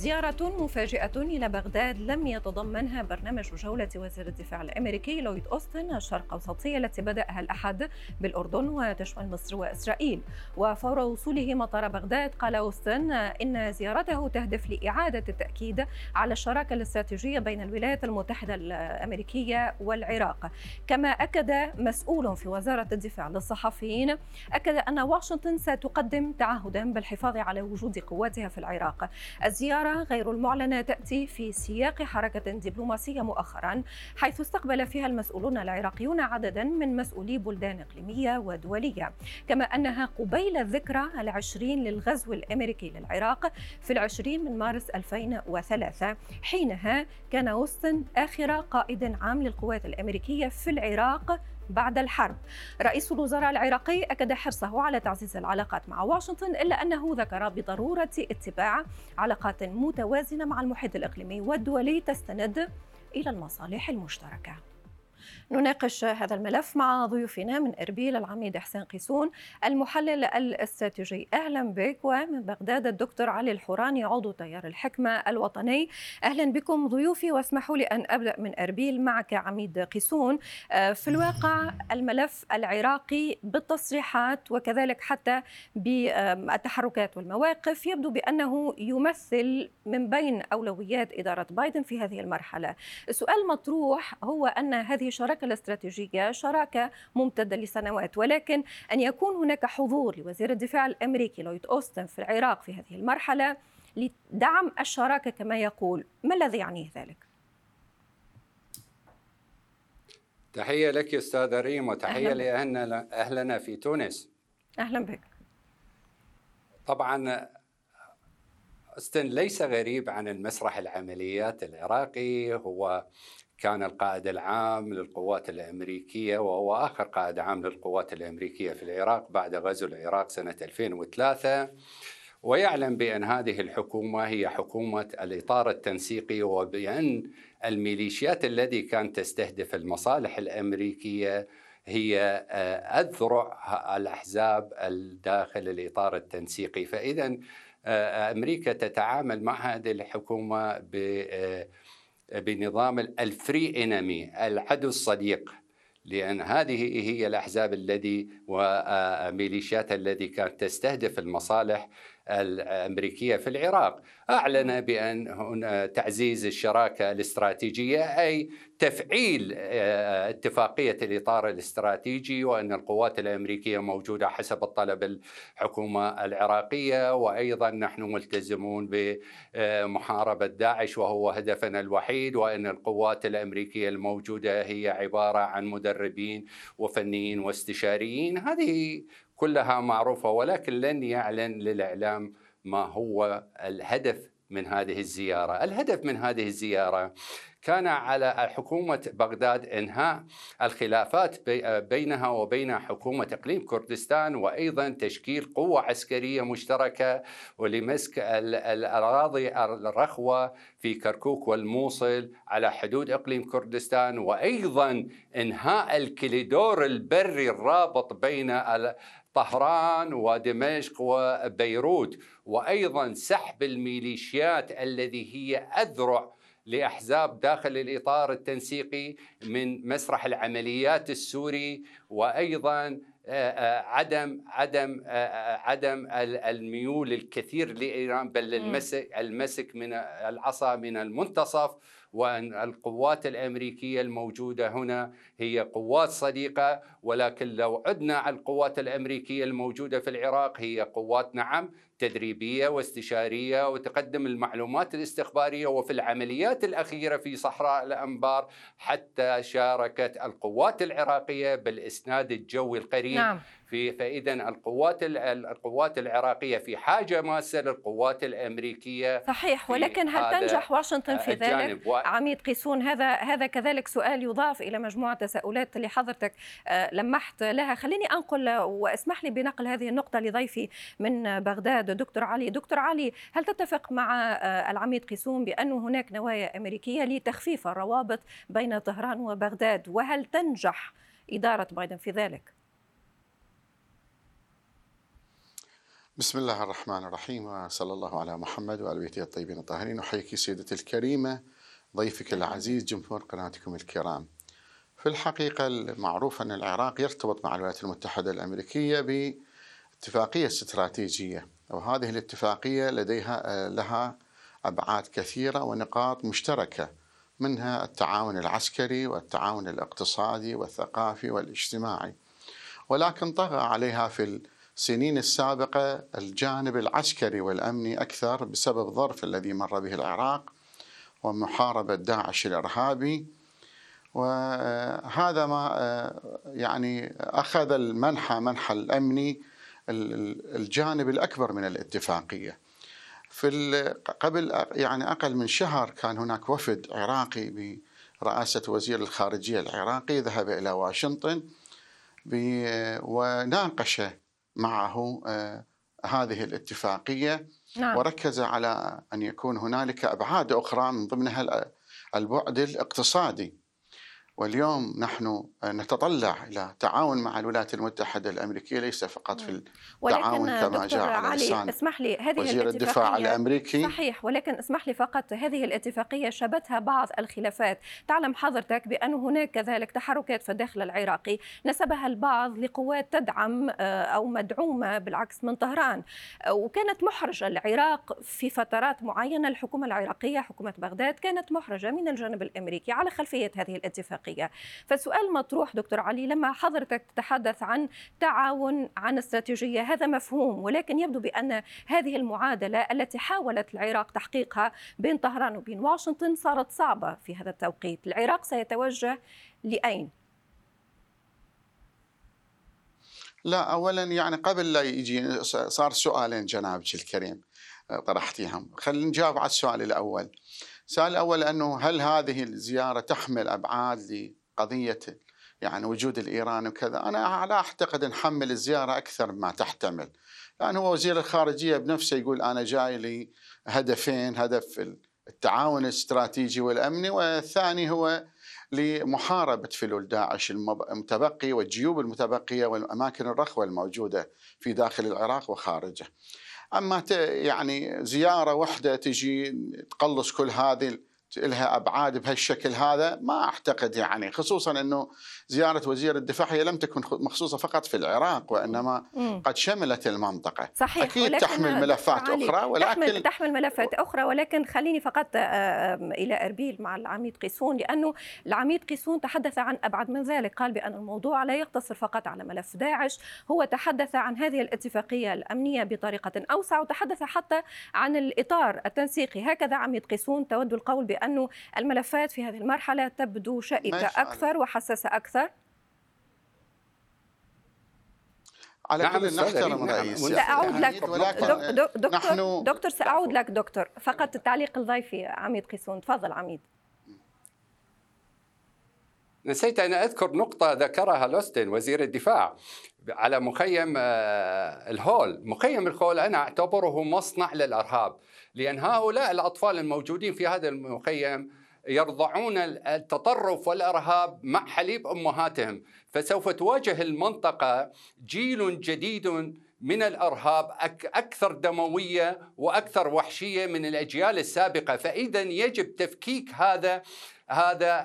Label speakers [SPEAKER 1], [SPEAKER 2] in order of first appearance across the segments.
[SPEAKER 1] زيارة مفاجئة إلى بغداد لم يتضمنها برنامج جولة وزير الدفاع الأمريكي لويد أوستن الشرق أوسطية التي بدأها الأحد بالأردن وتشمل مصر وإسرائيل. وفور وصوله مطار بغداد قال أوستن إن زيارته تهدف لإعادة التأكيد على الشراكة الاستراتيجية بين الولايات المتحدة الأمريكية والعراق. كما أكد مسؤول في وزارة الدفاع للصحفيين أكد أن واشنطن ستقدم تعهدا بالحفاظ على وجود قواتها في العراق. الزيارة غير المعلنة تأتي في سياق حركة دبلوماسية مؤخرا حيث استقبل فيها المسؤولون العراقيون عددا من مسؤولي بلدان إقليمية ودولية. كما أنها قبيل الذكرى العشرين للغزو الأمريكي للعراق في العشرين من مارس 2003 حينها كان وستن آخر قائد عام للقوات الأمريكية في العراق بعد الحرب. رئيس الوزراء العراقي أكد حرصه على تعزيز العلاقات مع واشنطن إلا أنه ذكر بضرورة اتباع علاقات متوازنة مع المحيط الإقليمي والدولي تستند إلى المصالح المشتركة. نناقش هذا الملف مع ضيوفنا من إربيل العميد حسين قيسون المحلل الاستراتيجي. أهلا بك ومن بغداد الدكتور علي الحوراني عضو تيار الحكمة الوطني. أهلا بكم ضيوفي واسمحوا لي أن أبدأ من إربيل معك عميد قيسون. آه، في الواقع الملف العراقي بالتصريحات وكذلك حتى بالتحركات والمواقف يبدو بأنه يمثل من بين أولويات إدارة بايدن في هذه المرحلة. السؤال المطروح هو أن هذه الشراكة الاستراتيجية شراكة ممتدة لسنوات ولكن أن يكون هناك حضور لوزير الدفاع الأمريكي لويد أوستن في العراق في هذه المرحلة لدعم الشراكة كما يقول. ما الذي يعنيه ذلك؟
[SPEAKER 2] تحية لك أستاذ ريم وتحية لأهلنا أهلنا في تونس.
[SPEAKER 1] أهلا بك.
[SPEAKER 2] طبعا أوستن ليس غريب عن المسرح العمليات العراقي هو كان القائد العام للقوات الأمريكية وهو اخر قائد عام للقوات الأمريكية في العراق بعد غزو العراق سنة 2003 ويعلم بأن هذه الحكومة هي حكومة الإطار التنسيقي وبأن الميليشيات التي كانت تستهدف المصالح الأمريكية هي آه، أذرع الأحزاب الداخل الإطار التنسيقي. فإذا آه، أمريكا تتعامل مع هذه الحكومة ب آه، بنظام الفري انمي العدو الصديق لأن هذه هي الأحزاب الذي وميليشيات التي كانت تستهدف المصالح الأمريكية في العراق. أعلن بأن هنا تعزيز الشراكة الاستراتيجية أي تفعيل آه، اتفاقية الإطار الاستراتيجي وأن القوات الأمريكية موجودة حسب الطلب الحكومة العراقية. وأيضا نحن ملتزمون بمحاربة داعش وهو هدفنا الوحيد وأن القوات الأمريكية الموجودة هي عبارة عن مدربين وفنيين واستشاريين. هذه كلها معروفة ولكن لن يعلن للإعلام ما هو الهدف من هذه الزيارة. الهدف من هذه الزيارة كان على حكومة بغداد إنهاء الخلافات بينها وبين حكومة إقليم كردستان وأيضا تشكيل قوة عسكرية مشتركة ولمسك الأراضي الرخوة في كركوك والموصل على حدود إقليم كردستان وأيضا إنهاء الكليدور البري الرابط بين طهران ودمشق وبيروت وأيضا سحب الميليشيات الذي هي أذرع لأحزاب داخل الإطار التنسيقي من مسرح العمليات السوري وأيضا آه، آه، عدم عدم آه، عدم الميول الكثير لإيران بل المسك المسك من العصا من المنتصف. وأن القوات الأمريكية الموجودة هنا هي قوات صديقة ولكن لو عدنا على القوات الأمريكية الموجودة في العراق هي قوات نعم تدريبية واستشارية وتقدم المعلومات الاستخبارية وفي العمليات الأخيرة في صحراء الأنبار حتى شاركت القوات العراقية بالإسناد الجوي القريب نعم. في فإذا القوات القوات العراقية في حاجة ماسة للقوات الأمريكية
[SPEAKER 1] صحيح ولكن هل تنجح واشنطن في ذلك؟ و... عميد قيسون هذا هذا كذلك سؤال يضاف إلى مجموعة تساؤلات اللي حضرتك آه، لمحت لها. خليني أنقل واسمح لي بنقل هذه النقطة لضيفي من بغداد دكتور علي. دكتور علي هل تتفق مع آه، العميد قيسون بأن هناك نوايا أمريكية لتخفيف الروابط بين طهران وبغداد؟ وهل تنجح إدارة بايدن في ذلك؟
[SPEAKER 3] بسم الله الرحمن الرحيم وصلى الله على محمد وعلى بيته الطيبين الطاهرين أحييك سيدتي الكريمة ضيفك العزيز جمهور قناتكم الكرام في الحقيقة المعروف أن العراق يرتبط مع الولايات المتحدة الأمريكية باتفاقية استراتيجية وهذه الاتفاقية لديها لها أبعاد كثيرة ونقاط مشتركة منها التعاون العسكري والتعاون الاقتصادي والثقافي والاجتماعي ولكن طغى عليها في السنين السابقة الجانب العسكري والأمني أكثر بسبب الظرف الذي مر به العراق ومحاربة داعش الإرهابي. وهذا ما يعني أخذ المنحى منحى الأمني الجانب الأكبر من الاتفاقية. في قبل يعني أقل من شهر كان هناك وفد عراقي برئاسة وزير الخارجية العراقي ذهب إلى واشنطن وناقش معه هذه الاتفاقية نعم. وركز على أن يكون هنالك أبعاد أخرى من ضمنها البعد الاقتصادي واليوم نحن نتطلع إلى تعاون مع الولايات المتحدة الأمريكية ليس فقط في التعاون كما جاء على لسان
[SPEAKER 1] اسمح لي هذه
[SPEAKER 3] وزير الدفاع الأمريكي.
[SPEAKER 1] صحيح ولكن اسمح لي فقط هذه الاتفاقية شبتها بعض الخلافات. تعلم حضرتك بأن هناك كذلك تحركات في الداخل العراقي نسبها البعض لقوات تدعم آه، أو مدعومة بالعكس من طهران. وكانت محرجة العراق في فترات معينة. الحكومة العراقية حكومة بغداد كانت محرجة من الجانب الأمريكي على خلفية هذه الاتفاقية. الاتفاقية فالسؤال مطروح دكتور علي لما حضرتك تتحدث عن تعاون عن استراتيجية هذا مفهوم ولكن يبدو بأن هذه المعادلة التي حاولت العراق تحقيقها بين طهران وبين واشنطن صارت صعبة في هذا التوقيت. العراق سيتوجه لأين؟
[SPEAKER 3] لا اولا يعني قبل لا يجي صار سؤالين جنابك الكريم طرحتيهم. خلينا نجاوب على السؤال الأول. السؤال الأول أنه هل هذه الزيارة تحمل أبعاد لقضية يعني وجود الإيراني وكذا؟ أنا لا أعتقد نحمل الزيارة أكثر مما تحتمل. لأن هو وزير الخارجية بنفسه يقول أنا جاي لي هدفين هدف التعاون الاستراتيجي والأمني والثاني هو لمحاربة فلول داعش المتبقي والجيوب المتبقية والأماكن الرخوة الموجودة في داخل العراق وخارجه. أما يعني زيارة واحدة تجي تقلص كل هذه لها أبعاد بهالشكل هذا ما أعتقد يعني خصوصا إنه زيارة وزير الدفاع هي لم تكن مخصوصة فقط في العراق وإنما قد شملت المنطقة.
[SPEAKER 1] صحيح
[SPEAKER 3] أكيد تحمل ملفات أخرى
[SPEAKER 1] ولكن تحمل, تحمل ملفات أخرى ولكن خليني فقط إلى إربيل مع العميد قيسون لأنه العميد قيسون تحدث عن أبعد من ذلك. قال بأن الموضوع لا يقتصر فقط على ملف داعش هو تحدث عن هذه الاتفاقية الأمنية بطريقة أوسع وتحدث حتى عن الإطار التنسيقي. هكذا عميد قيسون تود القول بأن الملفات في هذه المرحلة تبدو شائكة أكثر وحساسة أكثر.
[SPEAKER 3] على نعم كل نحترم
[SPEAKER 1] نعم سأعود لك دكتور, دكتور سأعود لك دكتور فقط التعليق الضيفي عميد قيسون تفضل عميد.
[SPEAKER 2] نسيت أن أذكر نقطة ذكرها لوستن وزير الدفاع على مخيم آه، الهول. مخيم الهول أنا أعتبره مصنع للأرهاب لأن هؤلاء الأطفال الموجودين في هذا المخيم يرضعون التطرف والإرهاب مع حليب أمهاتهم. فسوف تواجه المنطقة جيل جديد من الإرهاب أكثر دموية وأكثر وحشية من الأجيال السابقة. فاذا يجب تفكيك هذا هذا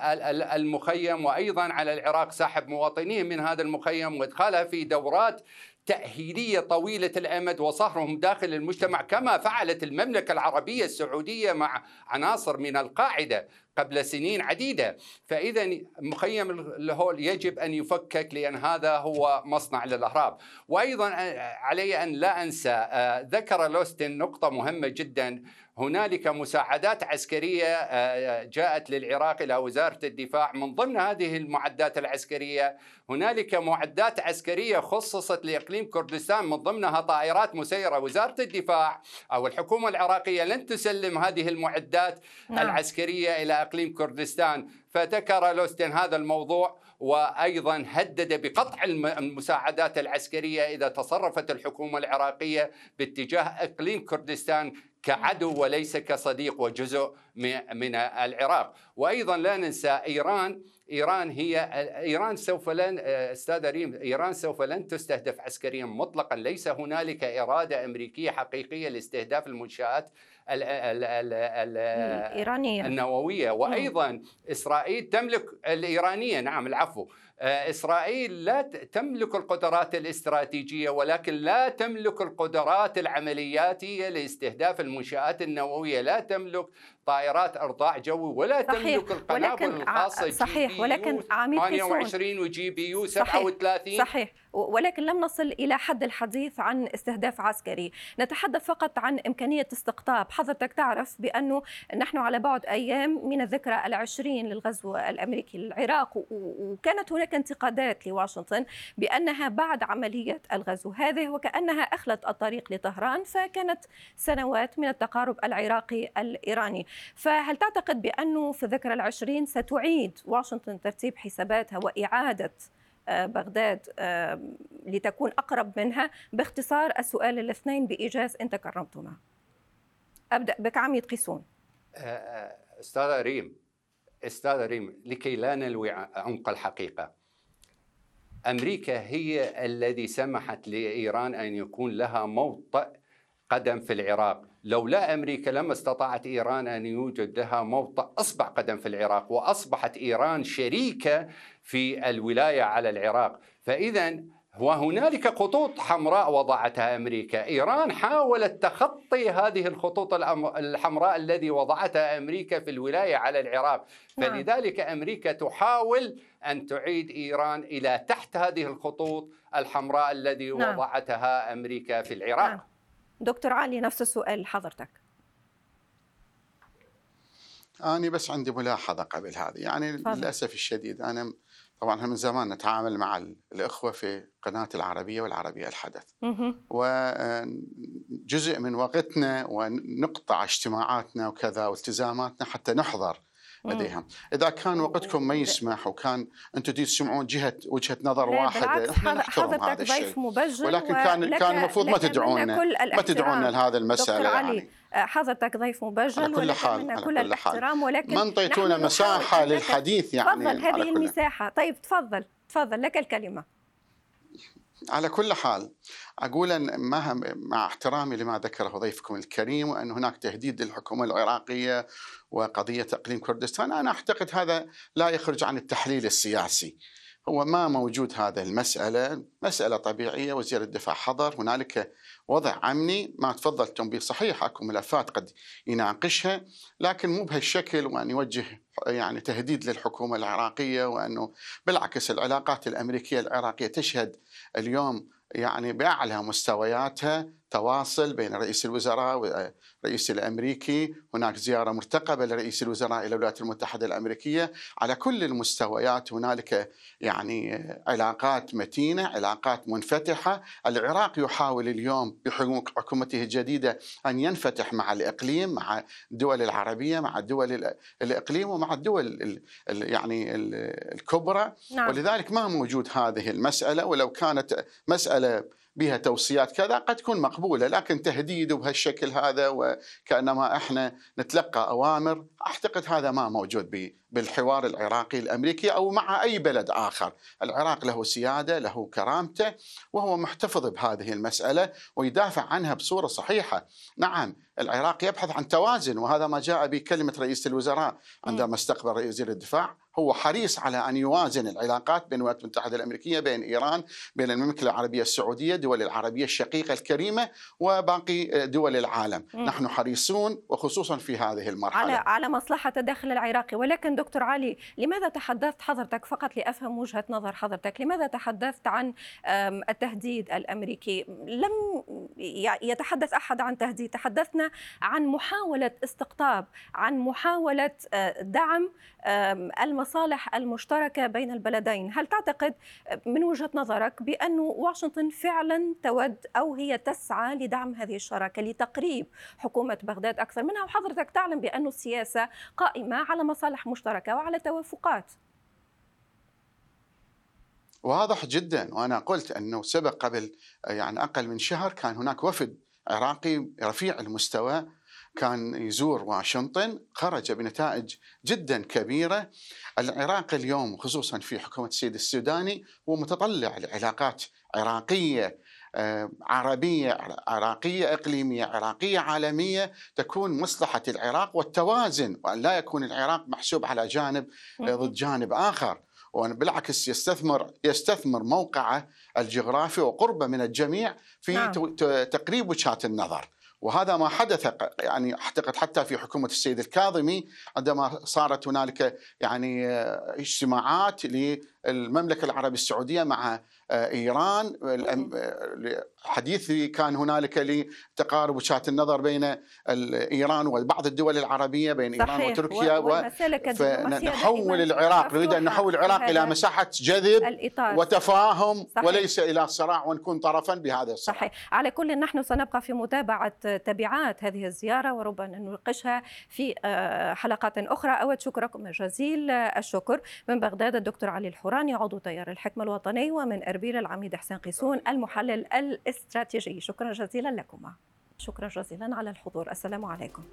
[SPEAKER 2] المخيم. وأيضا على العراق سحب مواطنيه من هذا المخيم وإدخالها في دورات تأهيلية طويلة الأمد وصهرهم داخل المجتمع كما فعلت المملكة العربية السعودية مع عناصر من القاعدة. قبل سنين عديدة. فإذا مخيم الهول يجب أن يفكك لأن هذا هو مصنع للأهراب وأيضا علي أن لا أنسى آه، ذكر لوستن نقطة مهمة جدا. هنالك مساعدات عسكرية آه، جاءت للعراق إلى وزارة الدفاع. من ضمن هذه المعدات العسكرية هنالك معدات عسكرية خصصت لإقليم كردستان. من ضمنها طائرات مسيرة وزارة الدفاع أو الحكومة العراقية لن تسلم هذه المعدات نعم. العسكرية إلى إقليم كردستان فذكر لوستن هذا الموضوع وأيضا هدد بقطع المساعدات العسكرية إذا تصرفت الحكومة العراقية باتجاه إقليم كردستان كعدو وليس كصديق وجزء من العراق. وأيضا لا ننسى إيران إيران هي إيران سوف لن أستاذ ريم إيران سوف لن تستهدف عسكريا مطلقا. ليس هنالك إرادة أمريكية حقيقية لاستهداف المنشآت ال ال ال ال
[SPEAKER 1] الإيرانية.
[SPEAKER 2] النووية وأيضا إسرائيل تملك الإيرانية. نعم العفو. آه، إسرائيل لا تملك القدرات الاستراتيجية ولكن لا تملك القدرات العملياتيه لاستهداف المنشآت النووية، لا تملك طائرات أرضاع جوي ولا صحيح تملك القنابل الخاصة
[SPEAKER 1] صحيح ولكن عميد
[SPEAKER 2] 28 وجي بي يو 37
[SPEAKER 1] صحيح ولكن لم نصل إلى حد الحديث عن استهداف عسكري، نتحدث فقط عن إمكانية استقطاب، حضرتك تعرف بانه نحن على بعد أيام من الذكرى العشرين للغزو الأمريكي للعراق وكانت هناك انتقادات لواشنطن بأنها بعد عملية الغزو. هذه وكأنها أخلت الطريق لطهران فكانت سنوات من التقارب العراقي الإيراني. فهل تعتقد بأنه في الذكرى العشرين ستعيد واشنطن ترتيب حساباتها وإعادة آه، بغداد آه، لتكون أقرب منها؟ باختصار السؤال الاثنين بإيجاز إن تكرمتما. أبدأ بك عميد قيسون.
[SPEAKER 2] آه، أستاذ ريم أستاذ ريم لكي لا نلوي عمق الحقيقة. أمريكا هي الذي سمحت لإيران أن يكون لها موطئ قدم في العراق. لولا أمريكا لما استطاعت إيران أن يوجد لها موطئ اصبع قدم في العراق وأصبحت إيران شريكة في الولاية على العراق. فاذا وهنالك خطوط حمراء وضعتها أمريكا، إيران حاولت تخطي هذه الخطوط الحمراء الذي وضعتها أمريكا في الولاية على العراق، نعم. فلذلك أمريكا تحاول أن تعيد إيران إلى تحت هذه الخطوط الحمراء الذي نعم. وضعتها أمريكا في العراق. نعم.
[SPEAKER 1] دكتور علي نفس السؤال لحضرتك
[SPEAKER 3] أنا بس عندي ملاحظة قبل هذه يعني فضل. للأسف الشديد أنا طبعا إحنا من زمان نتعامل مع الإخوة في قناة العربية والعربية الحدث. وجزء من وقتنا ونقطع اجتماعاتنا وكذا والتزاماتنا حتى نحضر لديها إذا كان وقتكم ما يسمح وكان أنتم تسمعون جهة وجهة نظر واحدة
[SPEAKER 1] إحنا نحترم هذا الشيء.
[SPEAKER 3] ولكن كان كان المفروض ما تدعونا. ما تدعونا لهذا المسألة
[SPEAKER 1] يعني. حضرتك ضيف مبجل كل حال كل الاحترام ولكن
[SPEAKER 3] ما انطيتونا مساحة للحديث يعني
[SPEAKER 1] تفضل هذه المساحه طيب تفضل تفضل لك الكلمة.
[SPEAKER 3] على كل حال أقول أن مع احترامي لما ذكره ضيفكم الكريم وأن هناك تهديد للحكومة العراقية وقضية إقليم كردستان أنا أعتقد هذا لا يخرج عن التحليل السياسي. هو ما موجود هذا المسألة، مسألة طبيعية وزير الدفاع حضر هنالك وضع أمني ما تفضلتم به صحيح أكو ملفات قد يناقشها لكن مو بهالشكل وأن يوجه يعني تهديد للحكومة العراقية وأنه بالعكس العلاقات الأمريكية العراقية تشهد اليوم يعني بأعلى مستوياتها تواصل بين رئيس الوزراء والرئيس الأمريكي، هناك زيارة مرتقبة لرئيس الوزراء إلى الولايات المتحدة الأمريكية، على كل المستويات هنالك يعني علاقات متينة، علاقات منفتحة، العراق يحاول اليوم بحكومته الجديدة أن ينفتح مع الإقليم، مع الدول العربية، مع دول الإقليم ومع الدول يعني الكبرى، نعم. ولذلك ما موجود هذه المسألة. ولو كانت مسألة بها توصيات كذا قد تكون مقبولة لكن تهديد بهالشكل هذا وكأنما إحنا نتلقى أوامر أعتقد هذا ما موجود بالحوار العراقي الأمريكي أو مع أي بلد آخر. العراق له سيادة له كرامته وهو محتفظ بهذه المسألة ويدافع عنها بصورة صحيحة. نعم العراق يبحث عن توازن وهذا ما جاء بكلمة رئيس الوزراء عندما استقبل رئيس وزير الدفاع. هو حريص على أن يوازن العلاقات بين الولايات المتحدة الأمريكية بين إيران بين المملكة العربية السعودية الدول العربية الشقيقة الكريمة وباقي دول العالم. م. نحن حريصون وخصوصا في هذه المرحلة.
[SPEAKER 1] على على مصلحة الداخل العراقي. ولكن دكتور علي لماذا تحدثت حضرتك؟ فقط لأفهم وجهة نظر حضرتك لماذا تحدثت عن التهديد الأمريكي؟ لم يتحدث أحد عن تهديد. تحدثنا عن محاولة استقطاب عن محاولة آه، دعم المصالح المشتركة بين البلدين. هل تعتقد من وجهة نظرك بأن واشنطن فعلا تود أو هي تسعى لدعم هذه الشراكة لتقريب حكومة بغداد أكثر منها؟ وحضرتك تعلم بأن السياسة قائمة على مصالح مشتركة وعلى توافقات؟
[SPEAKER 3] واضح جدا وأنا قلت أنه سبق قبل يعني أقل من شهر كان هناك وفد عراقي رفيع المستوى كان يزور واشنطن خرج بنتائج جدا كبيرة. العراق اليوم خصوصا في حكومة السيد السوداني هو متطلع لعلاقات عراقية آه، عربية عراقية إقليمية عراقية عالمية تكون مصلحة العراق والتوازن وأن لا يكون العراق محسوب على جانب ضد جانب اخر وبالعكس يستثمر يستثمر موقعه الجغرافي وقربه من الجميع في نعم. تقريب وجهات النظر وهذا ما حدث يعني أعتقد حتى في حكومة السيد الكاظمي عندما صارت هنالك يعني آه، اجتماعات للمملكه العربية السعودية مع آه، إيران حديث كان هنالك لتقارب وجهات النظر بين ايران وبعض الدول العربية بين صحيح. ايران وتركيا و... فنحول العراق نريد أن نحول العراق إلى مساحة جذب الإطار. وتفاهم صحيح. وليس إلى صراع ونكون طرفا بهذا الصراع
[SPEAKER 1] صحيح على كل نحن سنبقى في متابعة تبعات هذه الزيارة وربما نناقشها في آه، حلقات أخرى أود شكركم جزيل الشكر من بغداد الدكتور علي الحوراني عضو تيار الحكمة الوطني ومن أربيل العميد حسين قيسون المحلل الاستراتيجي. شكرا جزيلا لكما. شكرا جزيلا على الحضور. السلام عليكم.